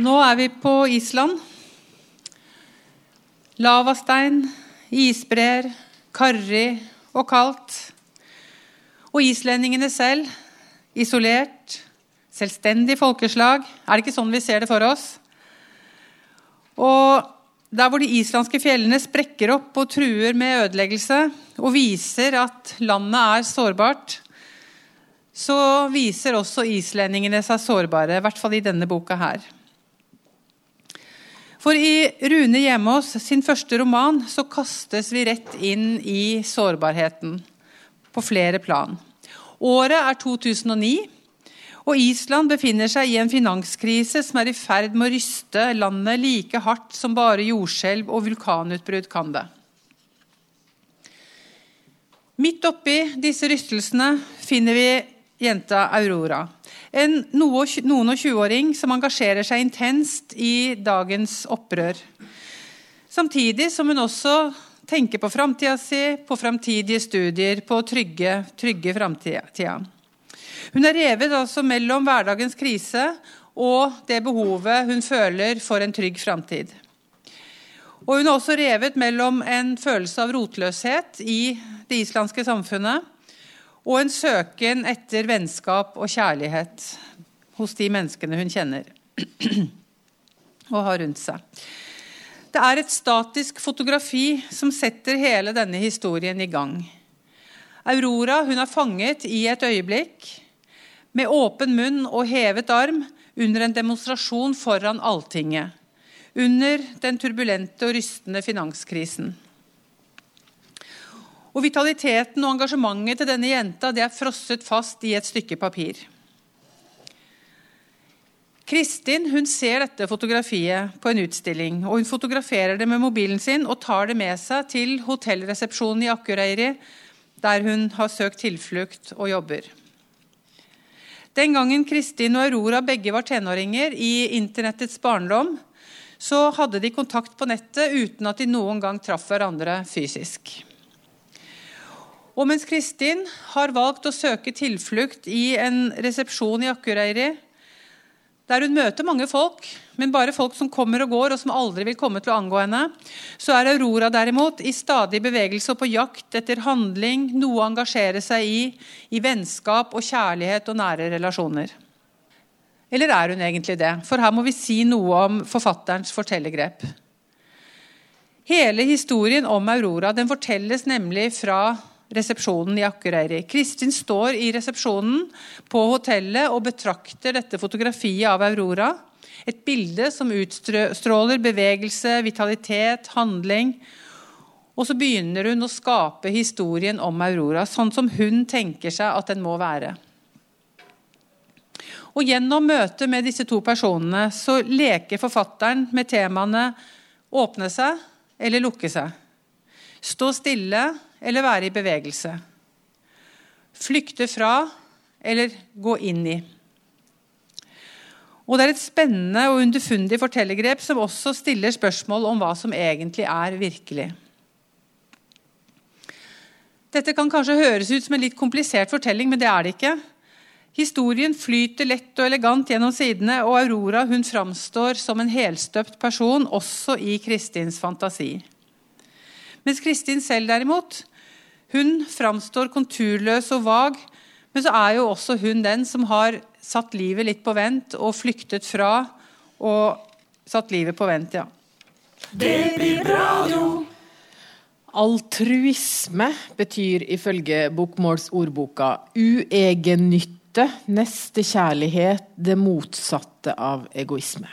Nå er vi på Island. Lavastein, isbreer, karrig og kaldt. Og islendingene selv, isolert, selvstendig folkeslag. Er det ikke sånn vi ser det for oss? Og der hvor de islandske fjellene sprekker opp og truer med ødeleggelse, og viser at landet er sårbart, så viser også islendingene seg sårbare, i hvert fall i denne boka her. For i Rune Hjemås sin første roman så kastes vi rett inn i sårbarheten på flere plan. Året er 2009, og Island befinner seg i en finanskrise som er i ferd med å ryste landet like hardt som bare jordskjelv og vulkanutbrudd kan det. Midt oppi disse rystelsene finner vi jenta Aurora. En noen og 20-åring som engasjerer seg intenst i dagens opprør. Samtidig som hun også tenker på framtida si, på framtidige studier, på å trygge, trygge framtida. Hun er revet altså mellom hverdagens krise og det behovet hun føler for en trygg framtid. Og hun er også revet mellom en følelse av rotløshet i det islandske samfunnet og en søken etter vennskap og kjærlighet hos de menneskene hun kjenner og har rundt seg. Det er et statisk fotografi som setter hele denne historien i gang. Aurora hun er fanget i et øyeblikk med åpen munn og hevet arm under en demonstrasjon foran Alltinget. Under den turbulente og rystende finanskrisen. Og Vitaliteten og engasjementet til denne jenta det er frosset fast i et stykke papir. Kristin hun ser dette fotografiet på en utstilling. og Hun fotograferer det med mobilen sin og tar det med seg til hotellresepsjonen i Akureyri, der hun har søkt tilflukt og jobber. Den gangen Kristin og Aurora begge var tenåringer i internettets barndom, så hadde de kontakt på nettet uten at de noen gang traff hverandre fysisk. Og mens Kristin har valgt å søke tilflukt i en resepsjon i Akureyri, der hun møter mange folk, men bare folk som kommer og går, og som aldri vil komme til å angå henne, så er Aurora derimot i stadig bevegelse og på jakt etter handling, noe å engasjere seg i, i vennskap og kjærlighet og nære relasjoner. Eller er hun egentlig det? For her må vi si noe om forfatterens fortellergrep. Hele historien om Aurora den fortelles nemlig fra resepsjonen i Akureyri. Kristin står i resepsjonen på hotellet og betrakter dette fotografiet av Aurora. Et bilde som utstråler bevegelse, vitalitet, handling. Og så begynner hun å skape historien om Aurora, sånn som hun tenker seg at den må være. Og Gjennom møtet med disse to personene så leker forfatteren med temaene åpne seg eller lukke seg. Stå stille eller være i bevegelse. Flykte fra eller gå inn i. Og Det er et spennende og underfundig fortellergrep som også stiller spørsmål om hva som egentlig er virkelig. Dette kan kanskje høres ut som en litt komplisert fortelling, men det er det ikke. Historien flyter lett og elegant gjennom sidene, og Aurora hun framstår som en helstøpt person også i Kristins fantasi. Mens Kristin selv derimot hun framstår konturløs og vag, men så er jo også hun den som har satt livet litt på vent og flyktet fra og satt livet på vent, ja. Det blir radio. Altruisme betyr ifølge Bokmålsordboka uegennytte, nestekjærlighet, det motsatte av egoisme.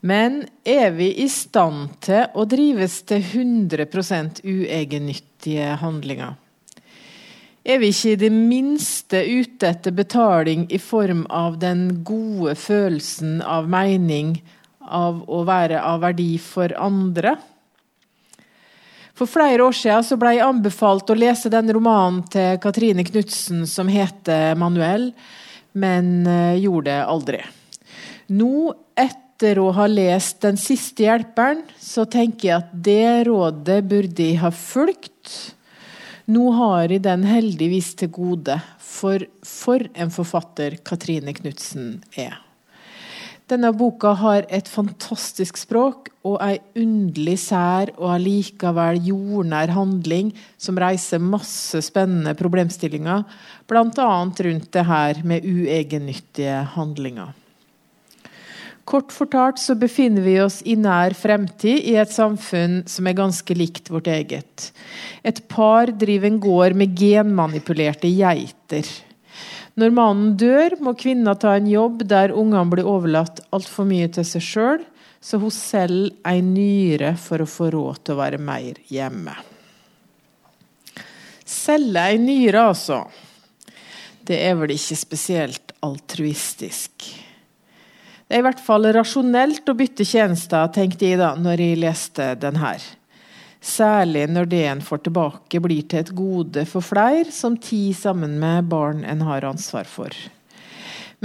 Men er vi i stand til å drives til 100 uegennyttige handlinger? Er vi ikke i det minste ute etter betaling i form av den gode følelsen av mening, av å være av verdi for andre? For flere år siden ble jeg anbefalt å lese den romanen til Katrine Knutsen som heter 'Manuell', men eh, gjorde det aldri. Nå, etter etter å ha lest Den siste hjelperen, så tenker jeg at det rådet burde jeg ha fulgt. Nå har jeg den heldigvis til gode, for for en forfatter Katrine Knutsen er. Denne boka har et fantastisk språk og ei underlig sær og allikevel jordnær handling som reiser masse spennende problemstillinger, bl.a. rundt det her med uegennyttige handlinger. Kort fortalt så befinner vi oss i nær fremtid i et samfunn som er ganske likt vårt eget. Et par driver en gård med genmanipulerte geiter. Når mannen dør, må kvinna ta en jobb der ungene blir overlatt altfor mye til seg sjøl, så hun selger ei nyre for å få råd til å være mer hjemme. Selge ei nyre, altså. Det er vel ikke spesielt altruistisk. Det er i hvert fall rasjonelt å bytte tjenester, tenkte jeg da når jeg leste den her. Særlig når det en får tilbake, blir til et gode for flere, som tid sammen med barn en har ansvar for.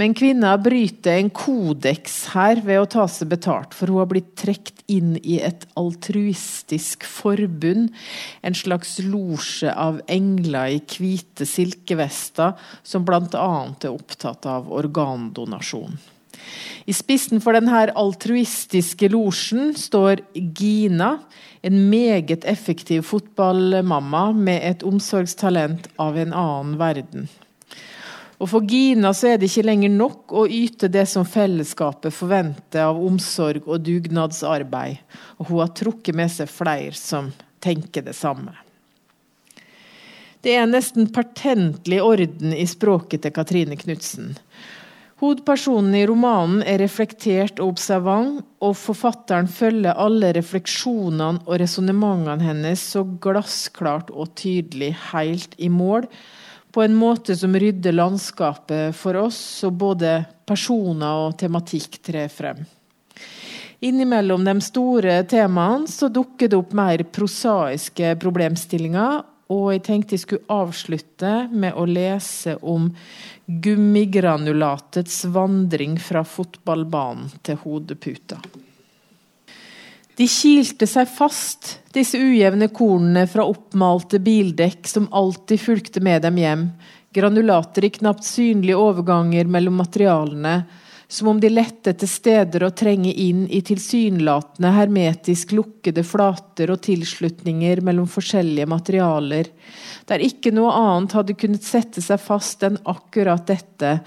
Men kvinna bryter en kodeks her ved å ta seg betalt, for hun har blitt trukket inn i et altruistisk forbund. En slags losje av engler i hvite silkevester, som bl.a. er opptatt av organdonasjon. I spissen for denne altruistiske losjen står Gina, en meget effektiv fotballmamma med et omsorgstalent av en annen verden. Og For Gina så er det ikke lenger nok å yte det som fellesskapet forventer av omsorg og dugnadsarbeid. Og hun har trukket med seg flere som tenker det samme. Det er nesten pertentlig orden i språket til Katrine Knutsen. Hovedpersonen i romanen er reflektert og observant, og forfatteren følger alle refleksjonene og resonnementene hennes så glassklart og tydelig helt i mål, på en måte som rydder landskapet for oss, så både personer og tematikk trer frem. Innimellom de store temaene så dukker det opp mer prosaiske problemstillinger, og jeg tenkte jeg skulle avslutte med å lese om gummigranulatets vandring fra fotballbanen til hodeputa. De kilte seg fast, disse ujevne kornene fra oppmalte bildekk som alltid fulgte med dem hjem, granulater i knapt synlige overganger mellom materialene, som om de lette etter steder å trenge inn i tilsynelatende hermetisk lukkede flater og tilslutninger mellom forskjellige materialer, der ikke noe annet hadde kunnet sette seg fast enn akkurat dette,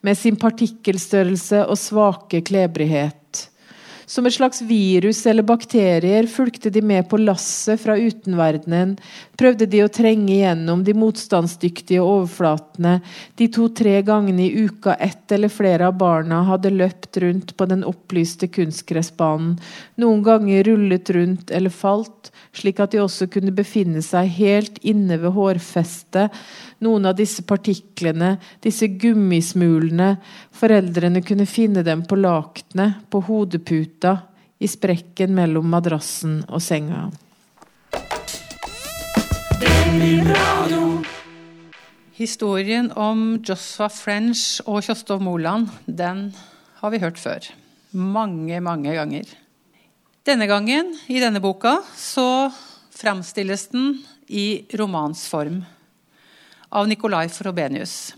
med sin partikkelstørrelse og svake klebrighet. Som et slags virus eller bakterier fulgte de med på lasset fra utenverdenen, prøvde de å trenge gjennom de motstandsdyktige overflatene. De to-tre gangene i uka ett eller flere av barna hadde løpt rundt på den opplyste kunstgressbanen, noen ganger rullet rundt eller falt, slik at de også kunne befinne seg helt inne ved hårfestet, noen av disse partiklene, disse gummismulene, foreldrene kunne finne dem på lakenet, på hodeputa, i sprekken mellom madrassen og senga. Historien om Joshua French og Kjostov Moland den har vi hørt før. Mange, mange ganger. Denne gangen, i denne boka, så framstilles den i romansform av Nicolai Frobenius.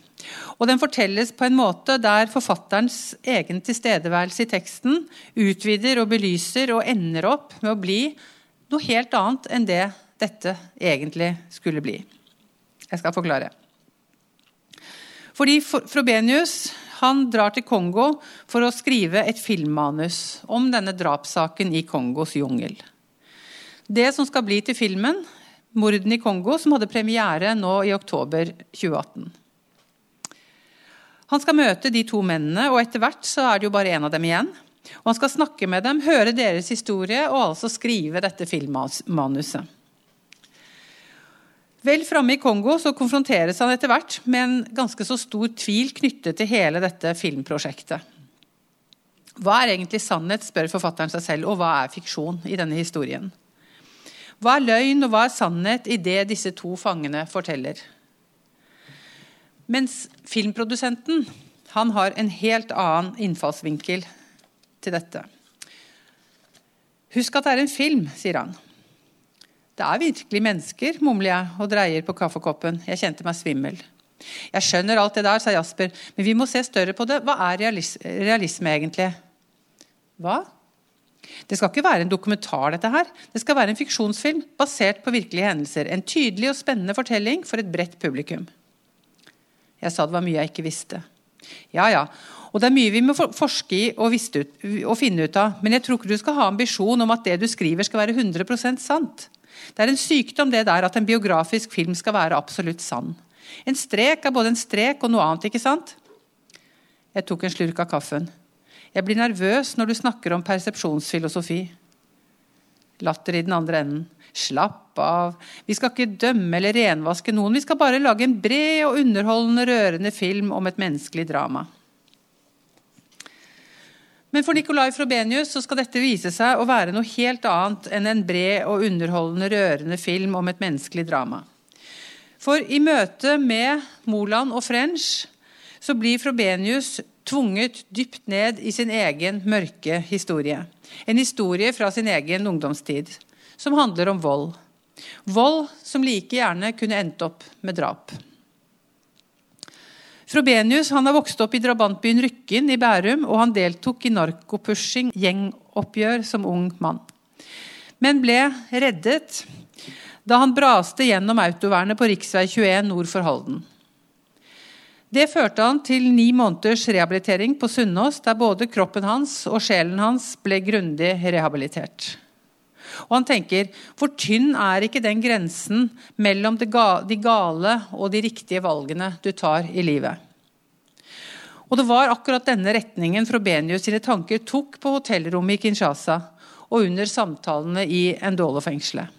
Og den fortelles på en måte der forfatterens egen tilstedeværelse i teksten utvider og belyser og ender opp med å bli noe helt annet enn det dette egentlig skulle bli. Jeg skal forklare. Fordi Frobenius han drar til Kongo for å skrive et filmmanus om denne drapssaken i Kongos jungel. Det som skal bli til filmen, mordene i Kongo, som hadde premiere nå i oktober 2018. Han skal møte de to mennene, og etter hvert så er det jo bare én av dem igjen. Og Han skal snakke med dem, høre deres historie og altså skrive dette filmmanuset. Vel framme i Kongo så konfronteres han etter hvert med en ganske så stor tvil knyttet til hele dette filmprosjektet. Hva er egentlig sannhet, spør forfatteren seg selv, og hva er fiksjon i denne historien? Hva er løgn, og hva er sannhet i det disse to fangene forteller? Mens filmprodusenten han har en helt annen innfallsvinkel til dette. Husk at det er en film, sier han. Det er virkelig mennesker, mumler jeg og dreier på kaffekoppen. Jeg kjente meg svimmel. Jeg skjønner alt det der, sa Jasper, men vi må se større på det. Hva er realis realisme egentlig? Hva? Det skal ikke være en dokumentar, dette her. Det skal være en fiksjonsfilm basert på virkelige hendelser. En tydelig og spennende fortelling for et bredt publikum. Jeg sa det var mye jeg ikke visste. Ja, ja. Og det er mye vi må forske i og, ut, og finne ut av. Men jeg tror ikke du skal ha ambisjon om at det du skriver skal være 100% sant. Det er en sykdom det der at en biografisk film skal være absolutt sann. En strek er både en strek og noe annet, ikke sant? Jeg tok en slurk av kaffen. Jeg blir nervøs når du snakker om persepsjonsfilosofi. Latter i den andre enden. Slapp av. Vi skal ikke dømme eller renvaske noen. Vi skal bare lage en bred og underholdende, rørende film om et menneskelig drama. Men for Nicolai Frobenius så skal dette vise seg å være noe helt annet enn en bred og underholdende, rørende film om et menneskelig drama. For i møte med Moland og French så blir Frobenius tvunget dypt ned i sin egen mørke historie. En historie fra sin egen ungdomstid, som handler om vold. Vold som like gjerne kunne endt opp med drap. Frobenius har vokst opp i drabantbyen Rykken i Bærum, og han deltok i narkopushing, gjengoppgjør, som ung mann. Men ble reddet da han braste gjennom autovernet på rv. 21 nord for Halden. Det førte han til ni måneders rehabilitering på Sunnaas, der både kroppen hans og sjelen hans ble grundig rehabilitert. Og han tenker hvor tynn er ikke den grensen mellom de gale og de riktige valgene du tar i livet? Og det var akkurat denne retningen Frobenius sine tanker tok på hotellrommet i Kinshasa og under samtalene i Ndolo-fengselet.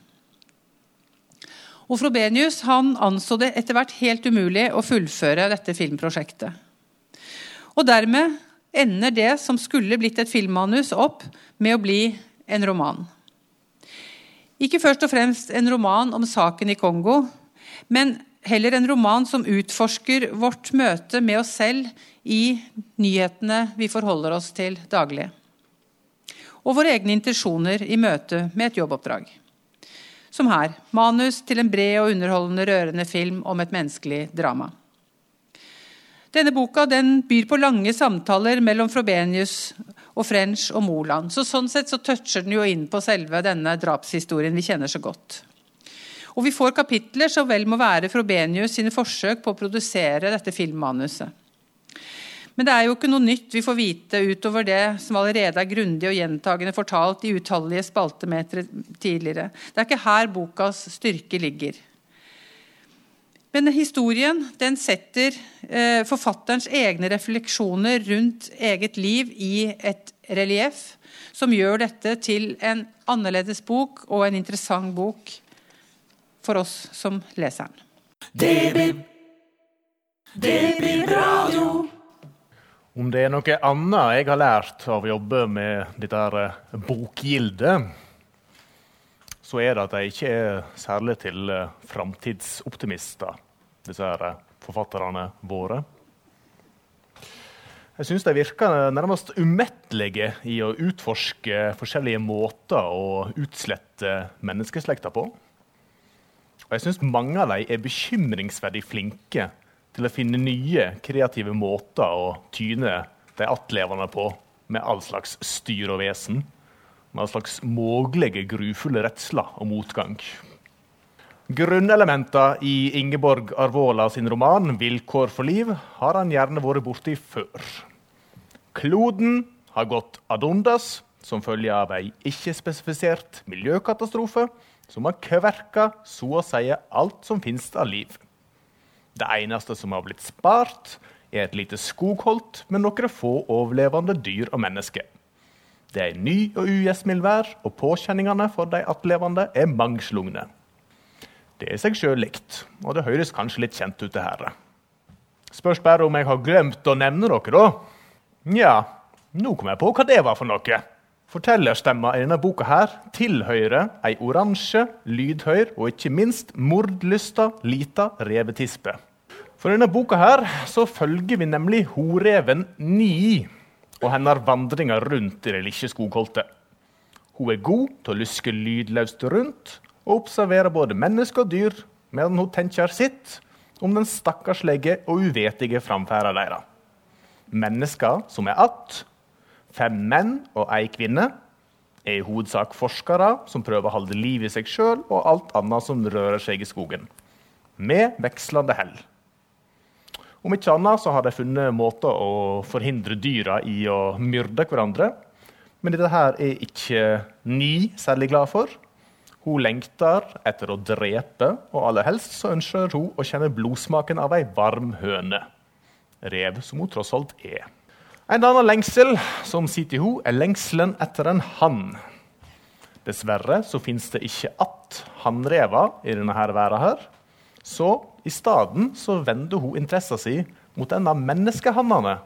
Og Frobenius han anså det etter hvert helt umulig å fullføre dette filmprosjektet. Og dermed ender det som skulle blitt et filmmanus, opp med å bli en roman. Ikke først og fremst en roman om saken i Kongo, men heller en roman som utforsker vårt møte med oss selv i nyhetene vi forholder oss til daglig. Og våre egne intensjoner i møte med et jobboppdrag. Som her. Manus til en bred og underholdende rørende film om et menneskelig drama. Denne boka den byr på lange samtaler mellom Frobenius og French og Moland. Så sånn sett så toucher den jo inn på selve denne drapshistorien vi kjenner så godt. Og vi får kapitler som vel må være Frobenius sine forsøk på å produsere dette filmmanuset. Men det er jo ikke noe nytt vi får vite utover det som allerede er grundig og gjentagende fortalt i utallige spaltemetere tidligere. Det er ikke her bokas styrke ligger. Men historien den setter eh, forfatterens egne refleksjoner rundt eget liv i et relieff, som gjør dette til en annerledes bok og en interessant bok for oss som leseren. Det blir, det blir Radio. Om det er noe annet jeg har lært av å jobbe med dette eh, bokgildet, så er det at de ikke er særlig til eh, framtidsoptimister disse her eh, forfatterne våre. Jeg syns de virker nærmest umettelige i å utforske forskjellige måter å utslette menneskeslekta på. Og jeg syns mange av dem er bekymringsverdig flinke til å finne nye kreative måter å tyne de attlevende på, med all slags styr og vesen. Med all slags mulige grufulle redsler og motgang. Grunnelementer i Ingeborg Arvola sin roman 'Vilkår for liv' har han gjerne vært borti før. Kloden har gått ad undas som følge av ei ikke-spesifisert miljøkatastrofe som har kverka så å si alt som finnes av liv. Det eneste som har blitt spart, er et lite skogholt med noen få overlevende dyr og mennesker. Det er ny og ugjestmild vær, og påkjenningene for de attlevende er mangslungne. Det er seg sjøl likt, og det høres kanskje litt kjent ut, det her. Spørs bare om jeg har glemt å nevne noe, da. Nja, nå kom jeg på hva det var for noe. Fortellerstemma i denne boka her tilhører ei oransje, lydhøyr og ikke minst mordlysta lita revetispe. For i denne boka her så følger vi nemlig horeven Ni og hennes vandringer rundt i det lille skogholtet. Hun er god til å luske lydløst rundt og observerer både mennesker og dyr medan hun tenker sitt om den stakkarslige og uvetige framferda deres. Mennesker som er att, fem menn og ei kvinne, er i hovedsak forskere som prøver å holde liv i seg sjøl og alt annet som rører seg i skogen. Med vekslende hell. Om ikke annet så har de funnet måter å forhindre dyra i å myrde hverandre. Men dette her er ikke Ni særlig glad for. Hun lengter etter å drepe, og aller helst så ønsker hun å kjenne blodsmaken av ei varm høne. Rev som hun tross alt er. En annen lengsel som sitter i henne, er lengselen etter en hann. Dessverre så finnes det ikke att hannrever i denne her verden. her. Så i stedet så vender hun interessen sin mot en av menneskehannene.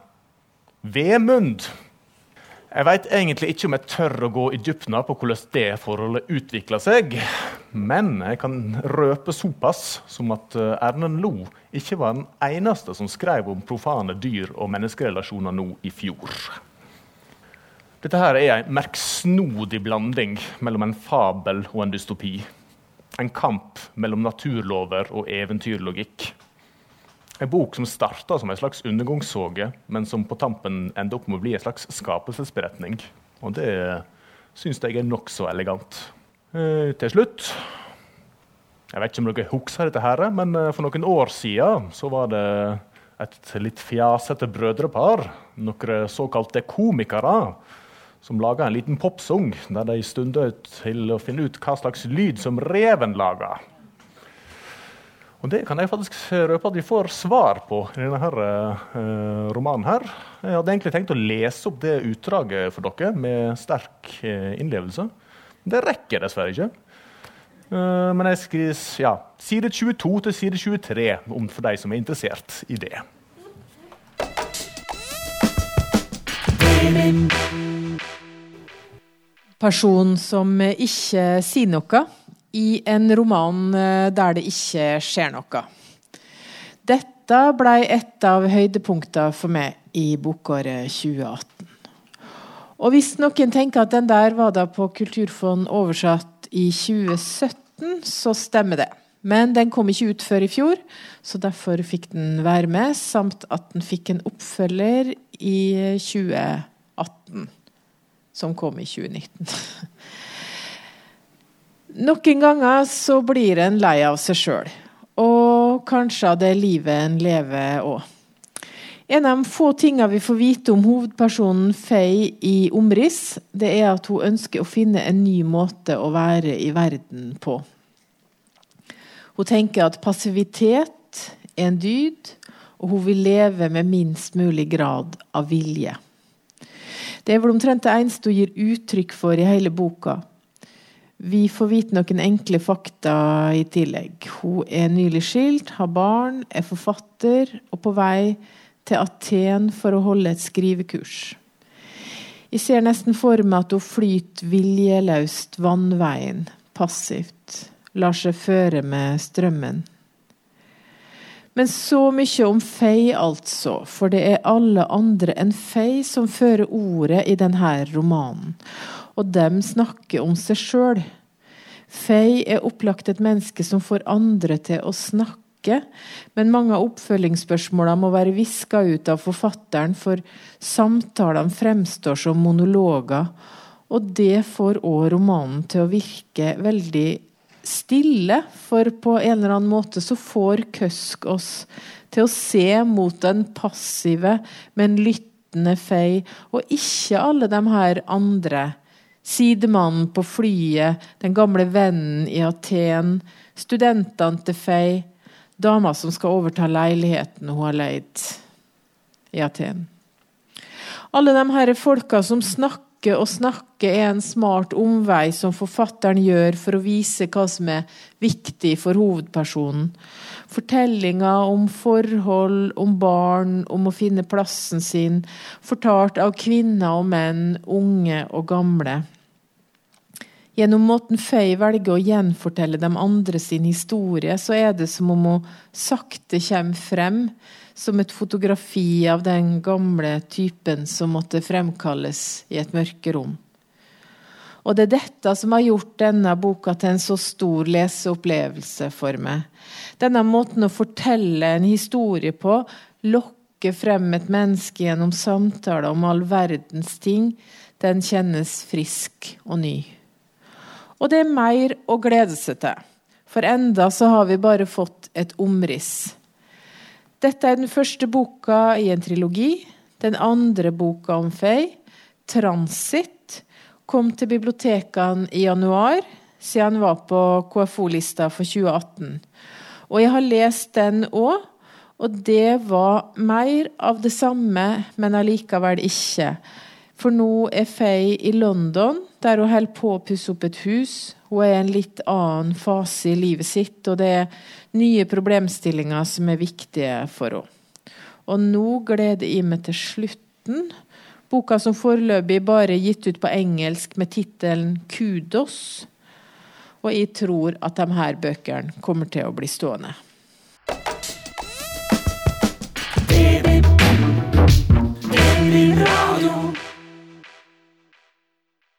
Vemund. Jeg veit egentlig ikke om jeg tør å gå i dybden på hvordan det forholdet utvikla seg. Men jeg kan røpe såpass som at eh, Erlend Lo ikke var den eneste som skrev om profane dyr og menneskerelasjoner nå i fjor. Dette her er en merksnodig blanding mellom en fabel og en dystopi. En kamp mellom naturlover og eventyrlogikk. En bok som starta som en slags undergangssåge, men som på tampen ender opp med å bli en slags skapelsesberetning. Og det syns jeg er nokså elegant. Eh, til slutt Jeg vet ikke om dere husker dette, her, men eh, for noen år siden så var det et litt fjasete brødrepar, noen såkalte komikere, som laga en liten popsang der de stunda til å finne ut hva slags lyd som reven laga. Og Det kan jeg faktisk røpe at vi får svar på i denne her, uh, romanen. her. Jeg hadde egentlig tenkt å lese opp det utdraget for dere med sterk uh, innlevelse. Det rekker dessverre ikke. Uh, men jeg skriver ja, side 22 til side 23 om for de som er interessert i det. Person som ikke sier noe i en roman eh, der det ikke skjer noe. Dette ble et av høydepunktene for meg i bokåret 2018. Og hvis noen tenker at den der var da på Kulturfond oversatt i 2017, så stemmer det. Men den kom ikke ut før i fjor, så derfor fikk den være med. Samt at den fikk en oppfølger i 2018, som kom i 2019. Noen ganger så blir en lei av seg sjøl, og kanskje av det livet en lever òg. En av de få tingene vi får vite om hovedpersonen Faye i omriss, det er at hun ønsker å finne en ny måte å være i verden på. Hun tenker at passivitet er en dyd, og hun vil leve med minst mulig grad av vilje. Det er vel omtrent det eneste hun gir uttrykk for i hele boka. Vi får vite noen enkle fakta i tillegg. Hun er nylig skilt, har barn, er forfatter og på vei til Aten for å holde et skrivekurs. Jeg ser nesten for meg at hun flyter viljeløst vannveien, passivt, lar seg føre med strømmen. Men så mye om Fei, altså, for det er alle andre enn Fei som fører ordet i denne romanen og dem snakker om seg sjøl. Faye er opplagt et menneske som får andre til å snakke, men mange av oppfølgingsspørsmålene må være viska ut av forfatteren, for samtalene fremstår som monologer, og det får òg romanen til å virke veldig stille, for på en eller annen måte så får Køsk oss til å se mot den passive, men lyttende Faye, og ikke alle de her andre Sidemannen på flyet, den gamle vennen i Aten, studentene til Fay, dama som skal overta leiligheten hun har leid i Aten. Alle de her folka som snakker og snakker, er en smart omvei som forfatteren gjør for å vise hva som er viktig for hovedpersonen. Fortellinger om forhold, om barn, om å finne plassen sin, fortalt av kvinner og menn, unge og gamle. Gjennom måten Faye velger å gjenfortelle de andre sin historie, så er det som om hun sakte kommer frem som et fotografi av den gamle typen som måtte fremkalles i et mørkerom. Og det er dette som har gjort denne boka til en så stor leseopplevelse for meg. Denne måten å fortelle en historie på, lokker frem et menneske gjennom samtaler om all verdens ting, den kjennes frisk og ny. Og det er mer å glede seg til, for enda så har vi bare fått et omriss. Dette er den første boka i en trilogi. Den andre boka om Faye, 'Transit', kom til bibliotekene i januar, siden han var på KFO-lista for 2018. Og jeg har lest den òg, og det var mer av det samme, men allikevel ikke. For nå er Faye i London, der hun holder på å pusse opp et hus. Hun er i en litt annen fase i livet sitt, og det er nye problemstillinger som er viktige for henne. Og nå gleder jeg meg til slutten Boka som foreløpig bare er gitt ut på engelsk med tittelen 'Kudos'. Og jeg tror at de her bøkene kommer til å bli stående. Baby, baby, radio.